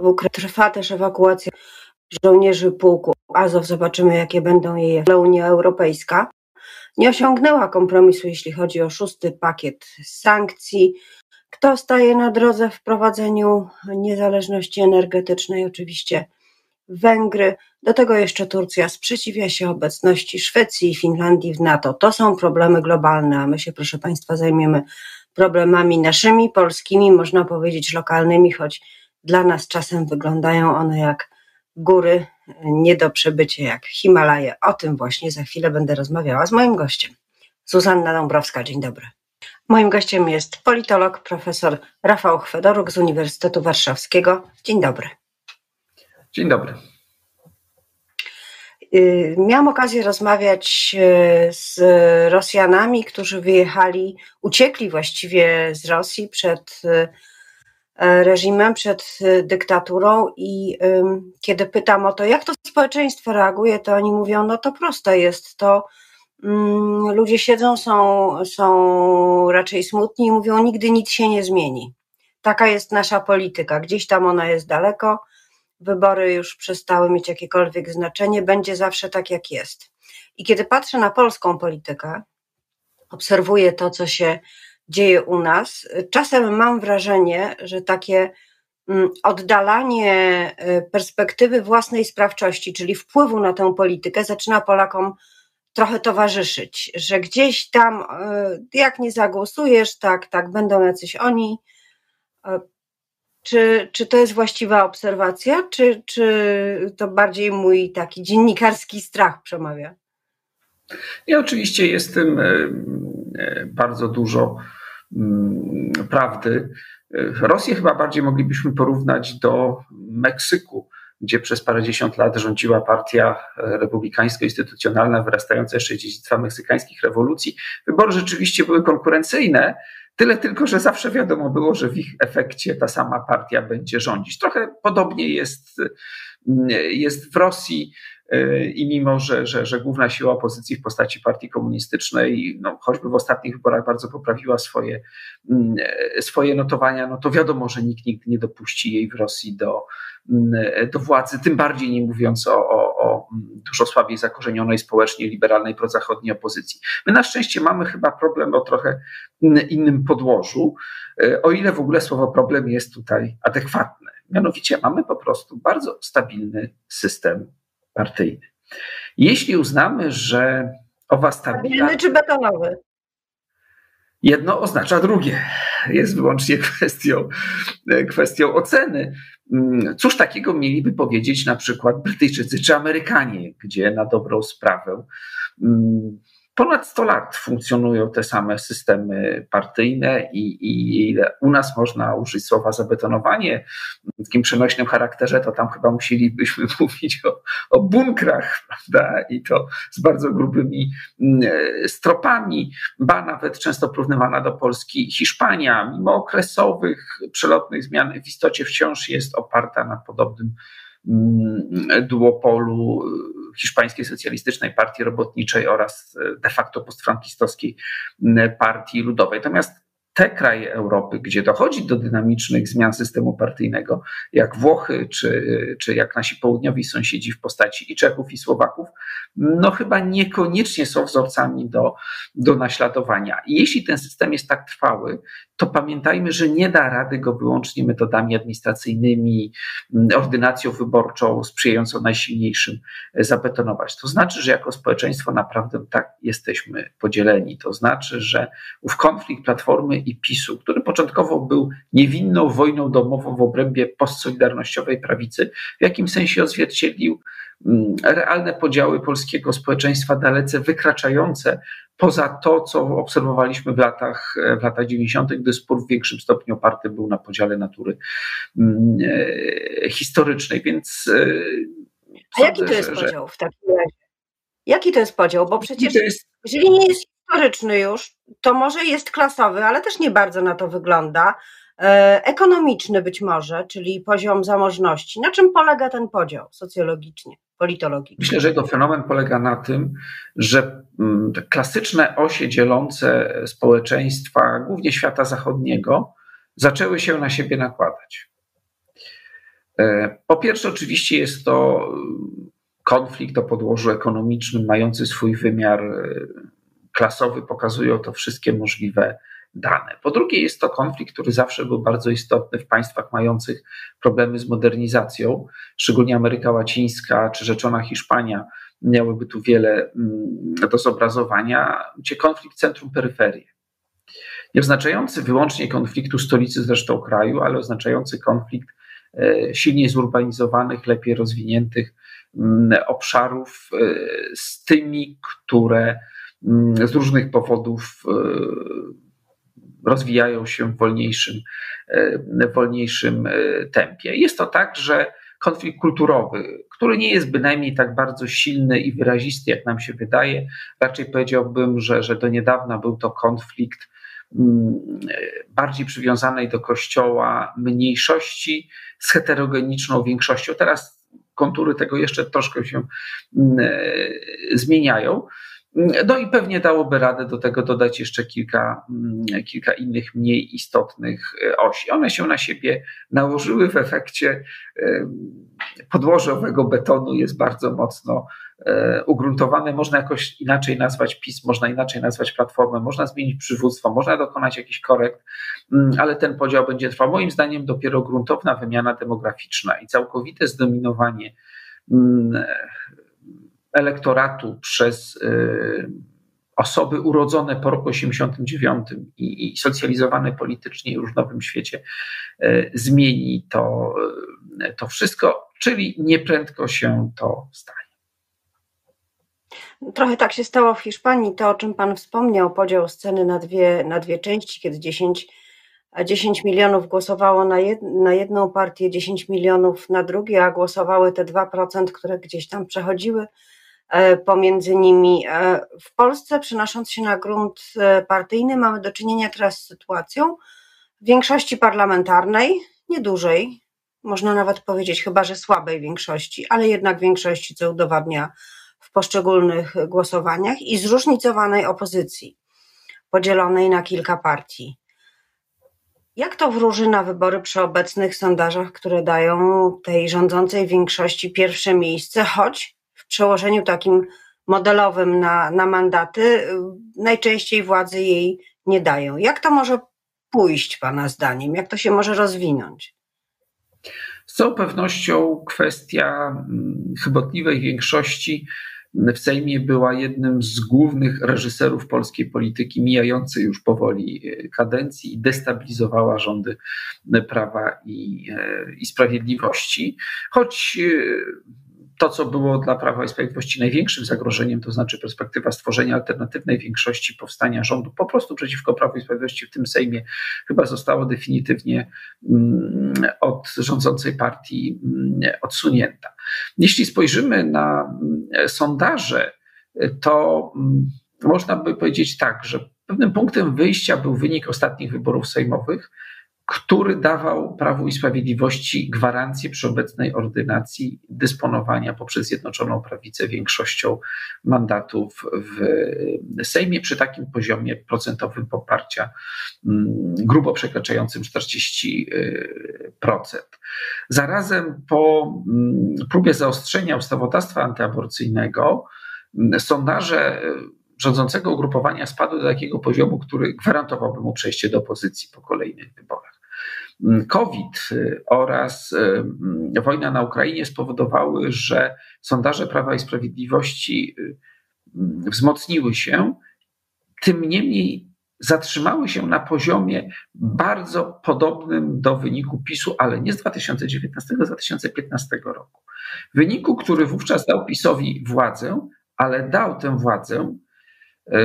w Ukrainie trwa też ewakuacja żołnierzy pułku Azow. Zobaczymy, jakie będą jej. Unia Europejska nie osiągnęła kompromisu, jeśli chodzi o szósty pakiet sankcji. Kto staje na drodze w prowadzeniu niezależności energetycznej? Oczywiście Węgry. Do tego jeszcze Turcja sprzeciwia się obecności Szwecji i Finlandii w NATO. To są problemy globalne, a my się, proszę Państwa, zajmiemy problemami naszymi, polskimi, można powiedzieć lokalnymi, choć dla nas czasem wyglądają one jak góry nie do przebycia, jak Himalaje. O tym właśnie za chwilę będę rozmawiała z moim gościem. Zuzanna Dąbrowska, dzień dobry. Moim gościem jest politolog, profesor Rafał Chwedoruk z Uniwersytetu Warszawskiego. Dzień dobry. Dzień dobry. Y, miałam okazję rozmawiać y, z Rosjanami, którzy wyjechali, uciekli właściwie z Rosji przed y, reżimem, przed dyktaturą i kiedy pytam o to, jak to społeczeństwo reaguje, to oni mówią, no to proste jest, to ludzie siedzą, są, są raczej smutni i mówią, nigdy nic się nie zmieni. Taka jest nasza polityka, gdzieś tam ona jest daleko, wybory już przestały mieć jakiekolwiek znaczenie, będzie zawsze tak, jak jest. I kiedy patrzę na polską politykę, obserwuję to, co się dzieje u nas, czasem mam wrażenie, że takie mm, oddalanie y, perspektywy własnej sprawczości, czyli wpływu na tę politykę, zaczyna Polakom trochę towarzyszyć, że gdzieś tam, y, jak nie zagłosujesz, tak, tak, będą jacyś oni, y, czy, czy to jest właściwa obserwacja, czy, czy to bardziej mój taki dziennikarski strach przemawia? I oczywiście jest w tym e, e, bardzo dużo mm, prawdy. Rosję chyba bardziej moglibyśmy porównać do Meksyku, gdzie przez parędziesiąt lat rządziła partia republikańsko-instytucjonalna wyrastająca jeszcze z dziedzictwa meksykańskich rewolucji. Wybory rzeczywiście były konkurencyjne, Tyle tylko, że zawsze wiadomo było, że w ich efekcie ta sama partia będzie rządzić. Trochę podobnie jest, jest w Rosji i mimo, że, że, że główna siła opozycji w postaci partii komunistycznej, no, choćby w ostatnich wyborach bardzo poprawiła swoje, swoje notowania, no to wiadomo, że nikt nigdy nie dopuści jej w Rosji do, do władzy, tym bardziej nie mówiąc o, o, o dużo słabiej zakorzenionej społecznie liberalnej prozachodniej opozycji. My na szczęście mamy chyba problem o trochę innym podłożu, o ile w ogóle słowo problem jest tutaj adekwatne. Mianowicie mamy po prostu bardzo stabilny system partyjny. Jeśli uznamy, że owa stabilizacja. Stabilny czy betonowy? Jedno oznacza drugie. Jest wyłącznie kwestią, kwestią oceny. Cóż takiego mieliby powiedzieć na przykład Brytyjczycy czy Amerykanie, gdzie na dobrą sprawę ponad 100 lat funkcjonują te same systemy partyjne i, i ile u nas można użyć słowa zabetonowanie w takim przenośnym charakterze, to tam chyba musielibyśmy mówić o, o bunkrach, prawda? I to z bardzo grubymi mm, stropami, ba nawet często porównywana do Polski Hiszpania, mimo okresowych, przelotnych zmian w istocie wciąż jest oparta na podobnym mm, duopolu hiszpańskiej socjalistycznej partii robotniczej oraz e, de facto postfrankistowskiej partii ludowej. Natomiast te kraje Europy, gdzie dochodzi do dynamicznych zmian systemu partyjnego, jak Włochy, czy, czy jak nasi południowi sąsiedzi w postaci i Czechów, i Słowaków, no chyba niekoniecznie są wzorcami do, do naśladowania. I jeśli ten system jest tak trwały, to pamiętajmy, że nie da rady go wyłącznie metodami administracyjnymi, ordynacją wyborczą sprzyjającą najsilniejszym zabetonować. To znaczy, że jako społeczeństwo naprawdę tak jesteśmy podzieleni. To znaczy, że ów konflikt Platformy i PiSu, który początkowo był niewinną wojną domową w obrębie postsolidarnościowej prawicy, w jakim sensie odzwierciedlił mm, realne podziały polskiego społeczeństwa dalece wykraczające poza to, co obserwowaliśmy w latach, w latach 90., gdy spór w większym stopniu oparty był na podziale natury mm, e, historycznej. Więc e, A jaki to jest że, podział w takim razie? Jaki to jest podział? Bo przecież jest... jeżeli nie jest historyczny już, to może jest klasowy, ale też nie bardzo na to wygląda. E, ekonomiczny być może, czyli poziom zamożności. Na czym polega ten podział socjologicznie, politologicznie? Myślę, że jego fenomen polega na tym, że mm, klasyczne osie dzielące społeczeństwa, głównie świata zachodniego, zaczęły się na siebie nakładać. Po pierwsze, oczywiście jest to konflikt o podłożu ekonomicznym, mający swój wymiar klasowy, pokazują to wszystkie możliwe dane. Po drugie, jest to konflikt, który zawsze był bardzo istotny w państwach mających problemy z modernizacją, szczególnie Ameryka Łacińska czy rzeczona Hiszpania miałyby tu wiele mm, do zobrazowania, gdzie konflikt centrum-peryferii. Nie oznaczający wyłącznie konfliktu stolicy zresztą kraju, ale oznaczający konflikt e, silniej zurbanizowanych, lepiej rozwiniętych mm, obszarów e, z tymi, które z różnych powodów e, rozwijają się w wolniejszym, e, w wolniejszym e, tempie. Jest to tak, że konflikt kulturowy, który nie jest bynajmniej tak bardzo silny i wyrazisty, jak nam się wydaje, raczej powiedziałbym, że, że do niedawna był to konflikt mm, bardziej przywiązanej do kościoła mniejszości z heterogeniczną większością. Teraz kontury tego jeszcze troszkę się mm, zmieniają. No i pewnie dałoby radę do tego dodać jeszcze kilka, mm, kilka innych mniej istotnych e, osi. One się na siebie nałożyły w efekcie podłoże owego betonu jest bardzo mocno e, ugruntowane. Można jakoś inaczej nazwać PiS, można inaczej nazwać Platformę, można zmienić przywództwo, można dokonać jakiś korekt, mm, ale ten podział będzie trwał. Moim zdaniem dopiero gruntowna wymiana demograficzna i całkowite zdominowanie mm, elektoratu przez y, osoby urodzone po roku 89 i, i socjalizowane politycznie już w nowym świecie y, zmieni to, y, to wszystko, czyli nieprędko się to stanie. Trochę tak się stało w Hiszpanii. To, o czym Pan wspomniał, podział sceny na dwie, na dwie części, kiedy 10, 10 milionów głosowało na, jed, na jedną partię, 10 milionów na drugie, a głosowały te 2%, które gdzieś tam przechodziły pomiędzy nimi. E, w Polsce, przenosząc się na grunt e, partyjny, mamy do czynienia teraz z sytuacją większości parlamentarnej, niedużej, można nawet powiedzieć chyba, że słabej większości, ale jednak większości, co udowadnia w poszczególnych głosowaniach i zróżnicowanej opozycji, podzielonej na kilka partii. Jak to wróży na wybory przy obecnych sondażach, które dają tej rządzącej większości pierwsze miejsce, choć przełożeniu takim modelowym na, na mandaty, najczęściej władzy jej nie dają. Jak to może pójść, Pana zdaniem? Jak to się może rozwinąć? Z całą pewnością kwestia mm, chybotliwej większości w Sejmie była jednym z głównych reżyserów polskiej polityki mijającej już powoli e, kadencji i destabilizowała rządy prawa i, i sprawiedliwości. Choć to, co było dla Prawa i Sprawiedliwości największym zagrożeniem, to znaczy perspektywa stworzenia alternatywnej większości, powstania rządu po prostu przeciwko Prawu i Sprawiedliwości w tym Sejmie, chyba zostało definitywnie mm, od rządzącej partii mm, odsunięta. Jeśli spojrzymy na mm, sondaże, to można by powiedzieć tak, że pewnym punktem wyjścia był wynik ostatnich wyborów sejmowych, który dawał Prawu i Sprawiedliwości gwarancję przy obecnej ordynacji dysponowania poprzez Zjednoczoną Prawicę większością mandatów w Sejmie przy takim poziomie procentowym poparcia mm, grubo przekraczającym 40%. Zarazem po mm, próbie zaostrzenia ustawodawstwa antyaborcyjnego mm, sondaże rządzącego ugrupowania spadły do takiego poziomu, który gwarantowałby mu przejście do opozycji po kolejnych wyborach. Mm, COVID y, oraz y, mm, wojna na Ukrainie spowodowały, że sondaże Prawa i Sprawiedliwości y, mm, wzmocniły się, tym niemniej zatrzymały się na poziomie bardzo podobnym do wyniku PiSu, ale nie z 2019, z 2015 roku. Wyniku, który wówczas dał PiSowi władzę, ale dał tę władzę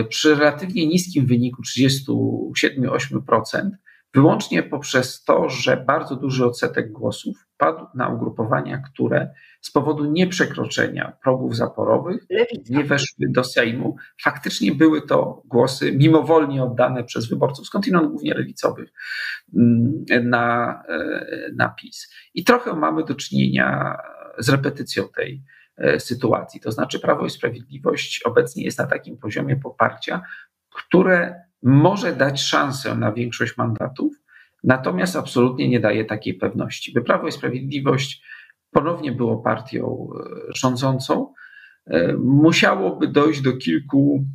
przy relatywnie niskim wyniku 37-8%, wyłącznie poprzez to, że bardzo duży odsetek głosów padł na ugrupowania, które z powodu nieprzekroczenia progów zaporowych nie weszły do Sejmu. Faktycznie były to głosy mimowolnie oddane przez wyborców, skądinąd głównie lewicowych, mm, na, e, na PiS. I trochę mamy do czynienia z repetycją tej e, sytuacji. To znaczy, Prawo i Sprawiedliwość obecnie jest na takim poziomie poparcia, które może dać szansę na większość mandatów, natomiast absolutnie nie daje takiej pewności. By Prawo i Sprawiedliwość ponownie było partią e, rządzącą, e, musiałoby dojść do kilku,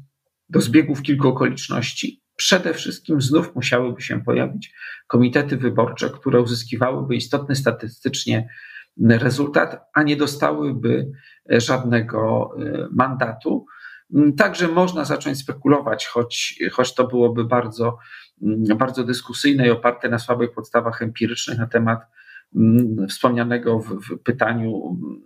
do zbiegów kilku okoliczności. Przede wszystkim znów musiałyby się pojawić komitety wyborcze, które uzyskiwałyby istotny statystycznie rezultat, a nie dostałyby żadnego e, mandatu. Także można zacząć spekulować, choć, choć to byłoby bardzo, bardzo dyskusyjne i oparte na słabych podstawach empirycznych na temat Mm, wspomnianego w, w pytaniu mm,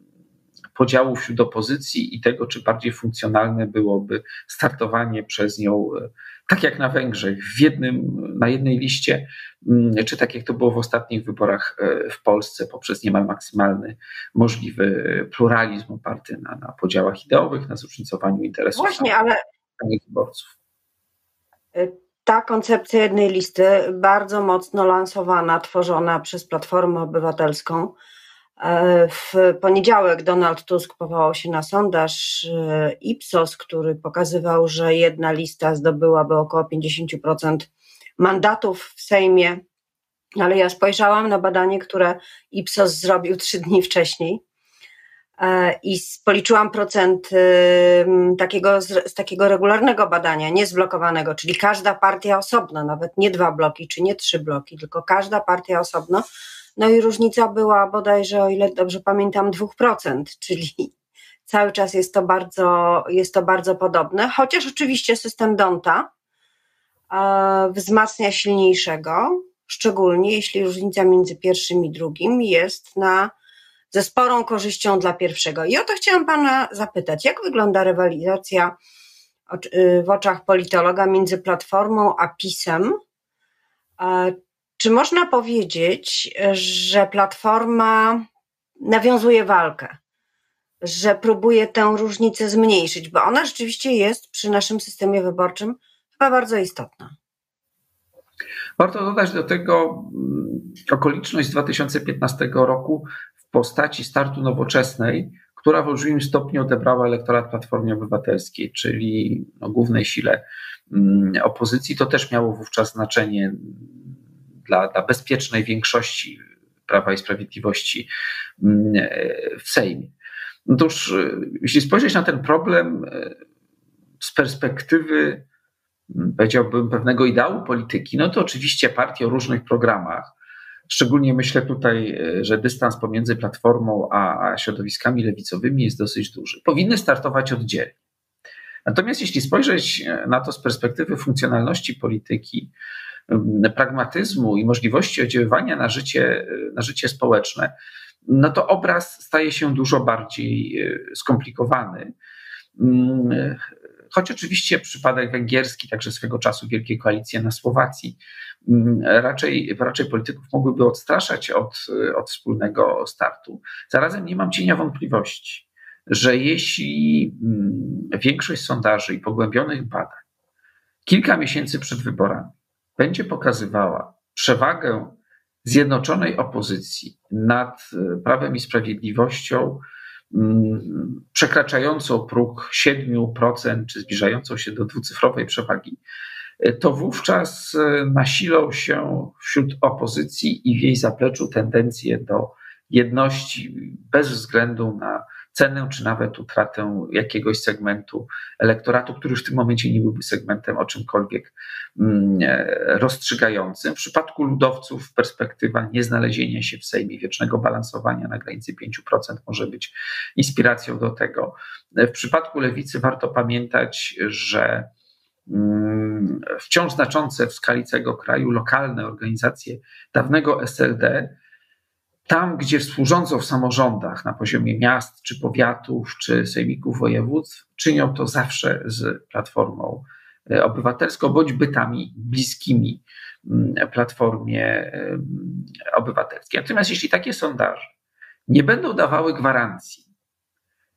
podziału wśród opozycji i tego, czy bardziej funkcjonalne byłoby startowanie przez nią, e, tak jak na Węgrzech, w jednym, na jednej liście, mm, czy tak jak to było w ostatnich wyborach e, w Polsce, poprzez niemal maksymalny możliwy pluralizm oparty na, na podziałach ideowych, na zróżnicowaniu interesów Właśnie, ale wyborców. E, ta koncepcja jednej listy, bardzo mocno lansowana, tworzona przez Platformę Obywatelską. E, w poniedziałek Donald Tusk powołał się na sondaż e, Ipsos, który pokazywał, że jedna lista zdobyłaby około 50% mandatów w Sejmie. Ale ja spojrzałam na badanie, które Ipsos zrobił trzy dni wcześniej E, i policzyłam procent takiego, z takiego regularnego badania, niezblokowanego, czyli każda partia osobno, nawet nie dwa bloki czy nie trzy bloki, tylko każda partia osobno. No i różnica była bodajże, o ile dobrze pamiętam, 2%, czyli cały czas jest to bardzo, jest to bardzo podobne, chociaż oczywiście system Donta e, wzmacnia silniejszego, szczególnie jeśli różnica między pierwszym i drugim jest na ze sporą korzyścią dla pierwszego. I o to chciałam Pana zapytać, jak wygląda rywalizacja y, w oczach politologa między Platformą a PiSem? Czy można powiedzieć, że Platforma nawiązuje walkę, że próbuje tę różnicę zmniejszyć, bo ona rzeczywiście jest przy naszym systemie wyborczym chyba bardzo istotna. Warto dodać do tego mm, okoliczność z 2015 roku, w postaci startu nowoczesnej, która w olbrzymim stopniu odebrała elektorat Platformie Obywatelskiej, czyli no, głównej sile mm, opozycji. To też miało wówczas znaczenie dla, dla bezpiecznej większości Prawa i Sprawiedliwości mm, w Sejmie. Otóż, jeśli spojrzeć na ten problem e, z perspektywy, mm, powiedziałbym, pewnego ideału polityki, no to oczywiście partie o różnych programach Szczególnie myślę tutaj, e, że dystans pomiędzy Platformą a, środowiskami lewicowymi jest dosyć duży. Powinny startować oddzielnie. Natomiast jeśli spojrzeć e, na to z perspektywy funkcjonalności polityki, pragmatyzmu i możliwości oddziaływania na życie, e, na życie społeczne, no to obraz staje się dużo bardziej skomplikowany. Choć oczywiście przypadek węgierski, także swego czasu wielkie koalicje na Słowacji, Mm, raczej, raczej polityków mogłyby odstraszać od, od wspólnego startu. Zarazem nie mam cienia wątpliwości, że jeśli mm, większość sondaży i pogłębionych badań kilka miesięcy przed wyborami będzie pokazywała przewagę zjednoczonej opozycji nad e, prawem i sprawiedliwością, mm, przekraczającą próg 7% czy zbliżającą się do dwucyfrowej przewagi, to wówczas e, nasilą się wśród opozycji i w jej zapleczu tendencje do jedności bez względu na cenę, czy nawet utratę jakiegoś segmentu elektoratu, który już w tym momencie nie byłby segmentem o czymkolwiek mm, e, rozstrzygającym. W przypadku ludowców perspektywa nieznalezienia się w Sejmie, wiecznego balansowania na granicy 5% może być inspiracją do tego. W przypadku lewicy warto pamiętać, że Mm, wciąż znaczące w skali całego kraju lokalne organizacje dawnego SLD, tam gdzie współrządzą w samorządach na poziomie miast, czy powiatów, czy sejmików województw, czynią to zawsze z Platformą e, Obywatelską bądź bytami bliskimi mm, Platformie Obywatelskiej. Natomiast jeśli takie sondaże nie będą dawały gwarancji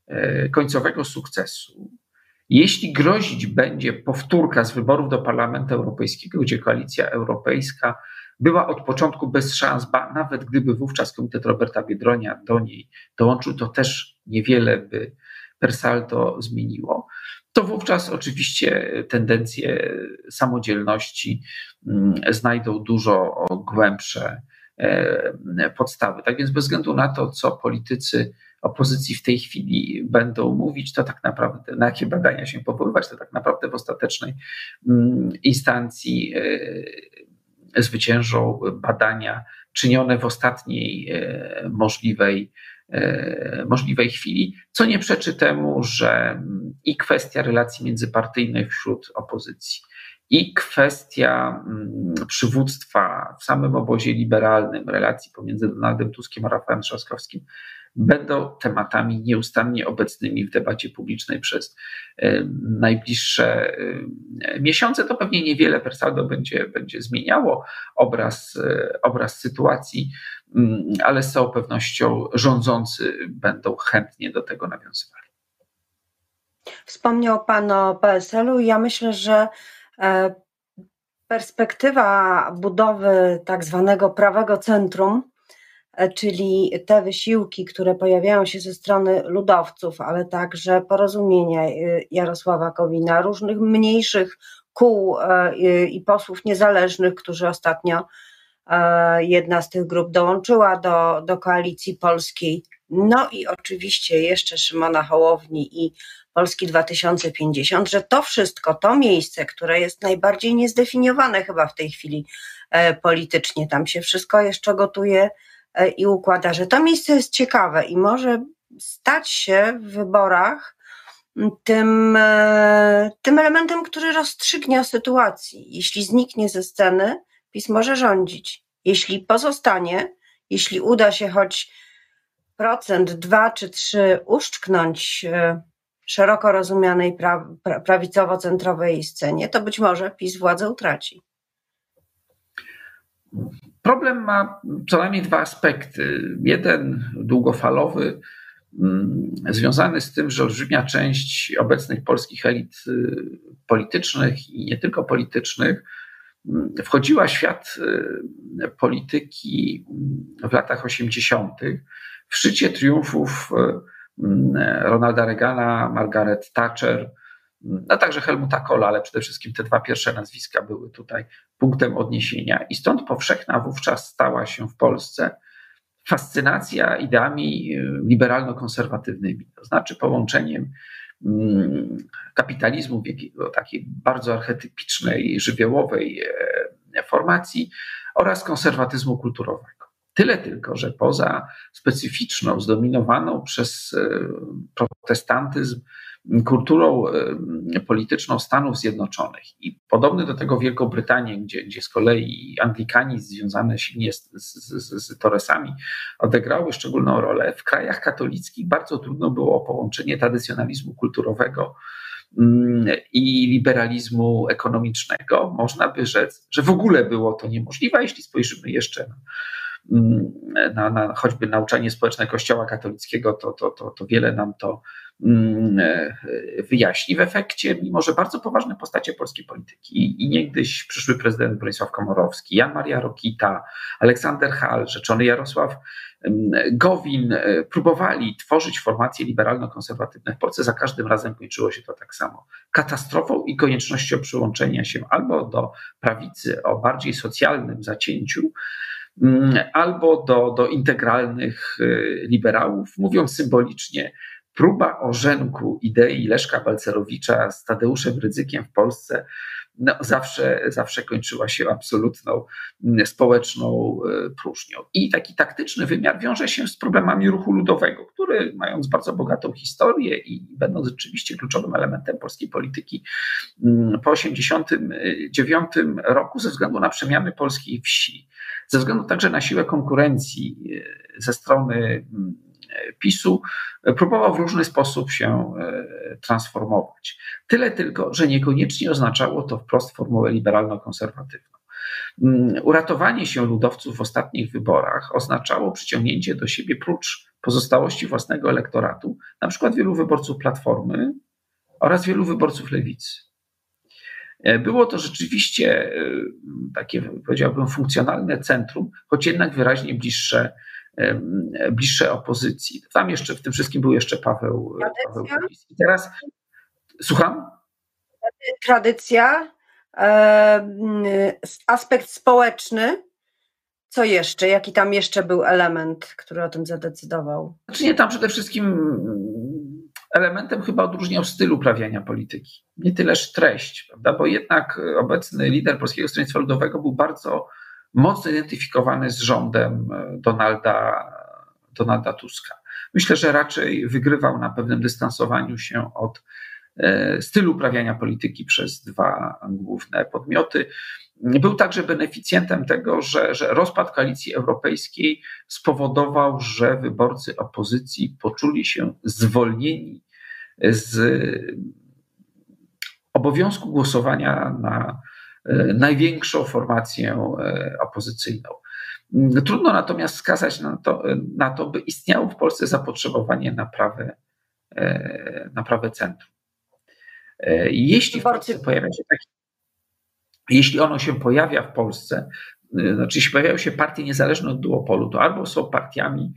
e, końcowego sukcesu, jeśli grozić będzie powtórka z wyborów do Parlamentu Europejskiego, gdzie koalicja europejska była od początku bez szans, ba nawet gdyby wówczas komitet Roberta Biedronia do niej dołączył, to też niewiele by per saldo zmieniło, to wówczas oczywiście tendencje samodzielności mm, znajdą dużo głębsze e, podstawy. Tak więc bez względu na to, co politycy opozycji w tej chwili będą mówić, to tak naprawdę, na jakie badania się powoływać, to tak naprawdę w ostatecznej mm, instancji e, zwyciężą badania czynione w ostatniej e, możliwej E, możliwej chwili, co nie przeczy temu, że mm, i kwestia relacji międzypartyjnych wśród opozycji, i kwestia mm, przywództwa w samym obozie liberalnym, relacji pomiędzy Donaldem Tuskiem a Rafałem Trzaskowskim będą tematami nieustannie obecnymi w debacie publicznej przez e, najbliższe e, miesiące. To pewnie niewiele Persaldo będzie, będzie zmieniało obraz, obraz sytuacji. Mm, ale z całą pewnością rządzący będą chętnie do tego nawiązywali. Wspomniał Pan o PSL-u. Ja myślę, że e, perspektywa budowy tak zwanego prawego centrum, e, czyli te wysiłki, które pojawiają się ze strony ludowców, ale także porozumienia e, Jarosława Kowina, różnych mniejszych kół i posłów niezależnych, którzy ostatnio E, jedna z tych grup dołączyła do, do koalicji polskiej. No i oczywiście jeszcze Szymona Hołowni i Polski 2050, że to wszystko, to miejsce, które jest najbardziej niezdefiniowane chyba w tej chwili e, politycznie, tam się wszystko jeszcze gotuje e, i układa, że to miejsce jest ciekawe i może stać się w wyborach tym, tym elementem, który rozstrzygnie sytuacji. Jeśli zniknie ze sceny, PiS może rządzić. Jeśli pozostanie, jeśli uda się choć procent, dwa czy trzy uszczknąć e, szeroko rozumianej pra, prawicowo-centrowej scenie, to być może PiS władzę utraci. Problem ma co najmniej dwa aspekty. Jeden długofalowy, mm, związany z tym, że olbrzymia część obecnych polskich elit y, politycznych i nie tylko politycznych wchodziła w świat y, polityki w latach 80. w szczycie triumfów y, Ronalda Reagana, Margaret Thatcher, a także Helmuta Kohla, ale przede wszystkim te dwa pierwsze nazwiska były tutaj punktem odniesienia. I stąd powszechna wówczas stała się w Polsce fascynacja ideami y, liberalno-konserwatywnymi, to znaczy połączeniem Mm, kapitalizmu, takiej bardzo archetypicznej, żywiołowej e, formacji oraz konserwatyzmu kulturowego. Tyle tylko, że poza specyficzną, zdominowaną przez e, protestantyzm kulturą polityczną Stanów Zjednoczonych i podobny do tego Wielką Brytanię, gdzie, gdzie z kolei Anglikanizm związany silnie z, z, z Torresami odegrały szczególną rolę, w krajach katolickich bardzo trudno było połączenie tradycjonalizmu kulturowego i liberalizmu ekonomicznego. Można by rzec, że w ogóle było to niemożliwe, jeśli spojrzymy jeszcze na na, na choćby nauczanie społeczne Kościoła katolickiego, to, to, to, to wiele nam to e, wyjaśni. W efekcie, mimo że bardzo poważne postacie polskiej polityki i niegdyś przyszły prezydent Bronisław Komorowski, Jan Maria Rokita, Aleksander Hall, rzeczony Jarosław Gowin e, próbowali tworzyć formacje liberalno-konserwatywne w Polsce, za każdym razem kończyło się to tak samo. Katastrofą i koniecznością przyłączenia się albo do prawicy o bardziej socjalnym zacięciu, albo do, do integralnych y, liberałów, mówiąc symbolicznie, próba ożenku idei Leszka Balcerowicza z Tadeuszem Rydzykiem w Polsce no, zawsze, zawsze kończyła się absolutną mm, społeczną y, próżnią. I taki taktyczny wymiar wiąże się z problemami ruchu ludowego, który mając bardzo bogatą historię i będąc rzeczywiście kluczowym elementem polskiej polityki mm, po 1989 roku ze względu na przemiany polskiej wsi, ze względu także na siłę konkurencji e, ze strony mm, PiSu, e, próbował w różny sposób się e, transformować. Tyle tylko, że niekoniecznie oznaczało to wprost formułę liberalno-konserwatywną. Mm, uratowanie się ludowców w ostatnich wyborach oznaczało przyciągnięcie do siebie prócz pozostałości własnego elektoratu, na przykład wielu wyborców Platformy oraz wielu wyborców Lewicy. E, było to rzeczywiście e, takie, powiedziałbym, funkcjonalne centrum, choć jednak wyraźnie bliższe bliższe opozycji. Tam jeszcze w tym wszystkim był jeszcze Paweł, Paweł I teraz słucham? Tradycja, aspekt społeczny. Co jeszcze? Jaki tam jeszcze był element, który o tym zadecydował? Znaczy nie, tam przede wszystkim elementem chyba odróżniał styl uprawiania polityki. Nie tyleż treść, prawda? bo jednak obecny lider Polskiego Stronnictwa Ludowego był bardzo mocno identyfikowany z rządem e, Donalda, Donalda Tuska. Myślę, że raczej wygrywał na pewnym dystansowaniu się od e, stylu uprawiania polityki przez dwa główne podmioty. Był także beneficjentem tego, że, że rozpad koalicji europejskiej spowodował, że wyborcy opozycji poczuli się zwolnieni z obowiązku głosowania na e, największą formację e, opozycyjną. Trudno natomiast wskazać na to, na to by istniało w Polsce zapotrzebowanie na prawe, na prawe centrum. Jeśli w Polsce pojawia się taki jeśli ono się pojawia w Polsce, y, znaczy jeśli pojawiają się partie niezależne od duopolu, to albo są partiami,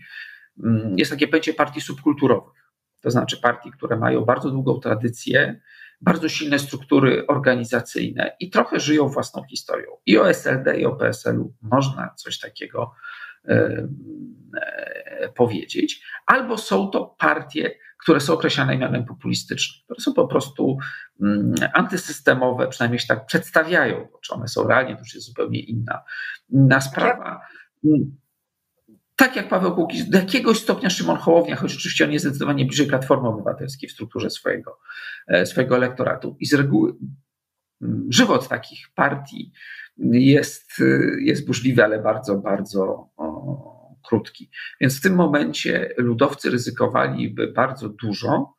mm, jest takie pojęcie partii subkulturowych, to znaczy partii, które mają bardzo długą tradycję, bardzo silne struktury organizacyjne i trochę żyją własną historią. I o SLD, i o PSL-u można coś takiego e, powiedzieć, albo są to partie, które są określane mianem populistycznym, które są po prostu mm, antysystemowe, przynajmniej się tak przedstawiają, czy one są realnie, to już jest zupełnie inna, inna sprawa. Mm, tak jak Paweł Kukiz, do jakiegoś stopnia Szymon Hołownia, choć oczywiście on jest zdecydowanie bliżej Platformy Obywatelskiej w strukturze swojego, e, swojego elektoratu. I z reguły mm, żywot takich partii jest, jest burzliwy, ale bardzo, bardzo krótki. Więc w tym momencie ludowcy ryzykowaliby bardzo dużo.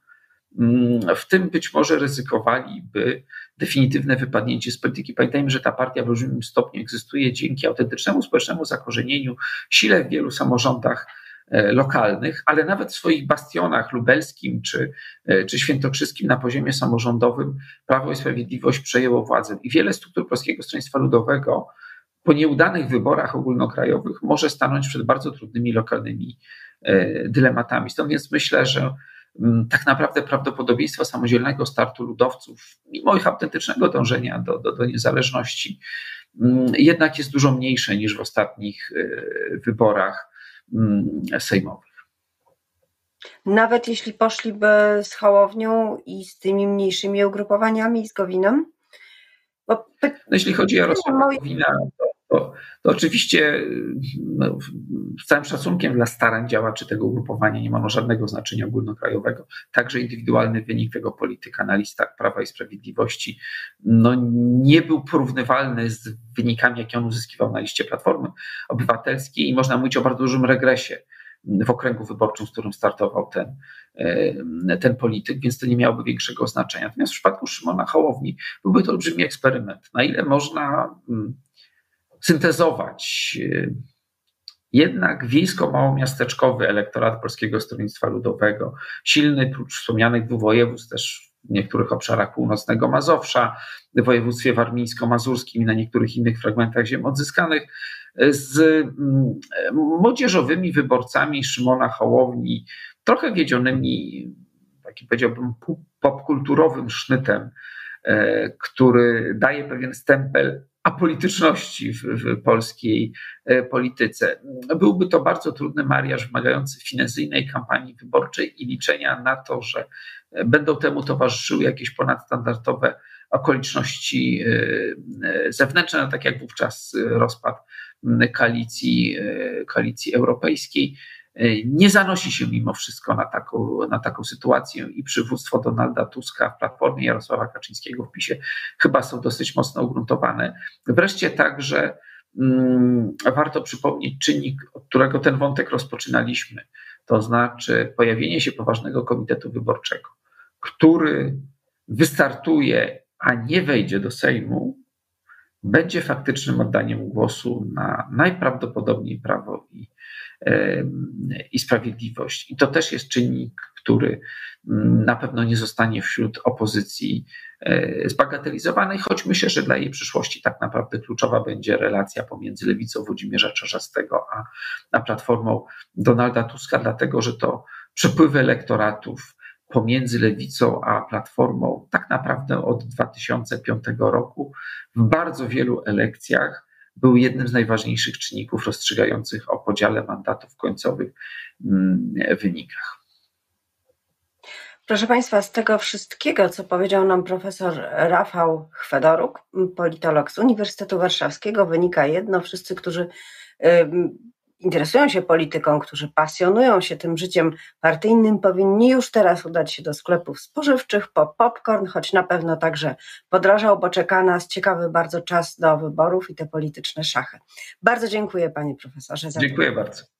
Mm, w tym być może ryzykowaliby definitywne wypadnięcie z polityki. Pamiętajmy, że ta partia w olbrzymim stopniu egzystuje dzięki autentycznemu społecznemu zakorzenieniu, sile w wielu samorządach e, lokalnych, ale nawet w swoich bastionach lubelskim czy, e, czy świętokrzyskim na poziomie samorządowym Prawo i Sprawiedliwość przejęło władzę. I wiele struktur Polskiego Stronnictwa Ludowego po nieudanych wyborach ogólnokrajowych może stanąć przed bardzo trudnymi lokalnymi e, dylematami. Stąd więc myślę, że mm, tak naprawdę prawdopodobieństwo samodzielnego startu ludowców, mimo ich autentycznego dążenia do, do, do niezależności, mm, jednak jest dużo mniejsze niż w ostatnich e, wyborach mm, sejmowych. Nawet jeśli poszliby z Hołownią i z tymi mniejszymi ugrupowaniami, z Gowinem? Bo... No, jeśli chodzi o Jarosława Gowina, to to, oczywiście no, z całym szacunkiem dla starań działaczy tego ugrupowania nie ma żadnego znaczenia ogólnokrajowego. Także indywidualny wynik tego polityka na listach Prawa i Sprawiedliwości no, nie był porównywalny z wynikami, jakie on uzyskiwał na liście Platformy Obywatelskiej i można mówić o bardzo dużym regresie w okręgu wyborczym, z którym startował ten, e, ten polityk, więc to nie miałoby większego znaczenia. Natomiast w przypadku Szymona Hołowni byłby to olbrzymi eksperyment. Na ile można mm, syntezować. Jednak wiejsko-małomiasteczkowy elektorat Polskiego Stronnictwa Ludowego, silny prócz wspomnianych dwóch województw, też w niektórych obszarach północnego Mazowsza, w województwie warmińsko-mazurskim i na niektórych innych fragmentach ziem odzyskanych, z mm, młodzieżowymi wyborcami Szymona Hołowni, trochę wiedzionymi, taki powiedziałbym, popkulturowym sznytem, e, który daje pewien stempel apolityczności w, w, polskiej e, polityce. Byłby to bardzo trudny mariaż wymagający financyjnej kampanii wyborczej i liczenia na to, że będą temu towarzyszyły jakieś ponadstandardowe okoliczności e, e, zewnętrzne, no tak jak wówczas rozpad koalicji, koalicji europejskiej. Nie zanosi się mimo wszystko na taką, na taką sytuację i przywództwo Donalda Tuska w Platformie Jarosława Kaczyńskiego w PiSie chyba są dosyć mocno ugruntowane. Wreszcie także mm, warto przypomnieć czynnik, od którego ten wątek rozpoczynaliśmy, to znaczy pojawienie się poważnego komitetu wyborczego, który wystartuje, a nie wejdzie do Sejmu, będzie faktycznym oddaniem głosu na najprawdopodobniej prawo i i Sprawiedliwość. I to też jest czynnik, który mm, na pewno nie zostanie wśród opozycji e, zbagatelizowanej, choć myślę, że dla jej przyszłości tak naprawdę kluczowa będzie relacja pomiędzy lewicą Włodzimierza Czarzastego a, a platformą Donalda Tuska, dlatego że to przepływy elektoratów pomiędzy lewicą a platformą tak naprawdę od 2005 roku w bardzo wielu elekcjach był jednym z najważniejszych czynników rozstrzygających o podziale mandatów końcowych mm, wynikach. Proszę Państwa, z tego wszystkiego, co powiedział nam profesor Rafał Chwedoruk, politolog z Uniwersytetu Warszawskiego, wynika jedno: wszyscy, którzy interesują się polityką, którzy pasjonują się tym życiem partyjnym, powinni już teraz udać się do sklepów spożywczych po popcorn, choć na pewno także podrażał, bo czeka nas ciekawy bardzo czas do wyborów i te polityczne szachy. Bardzo dziękuję panie profesorze. Za dziękuję bardzo.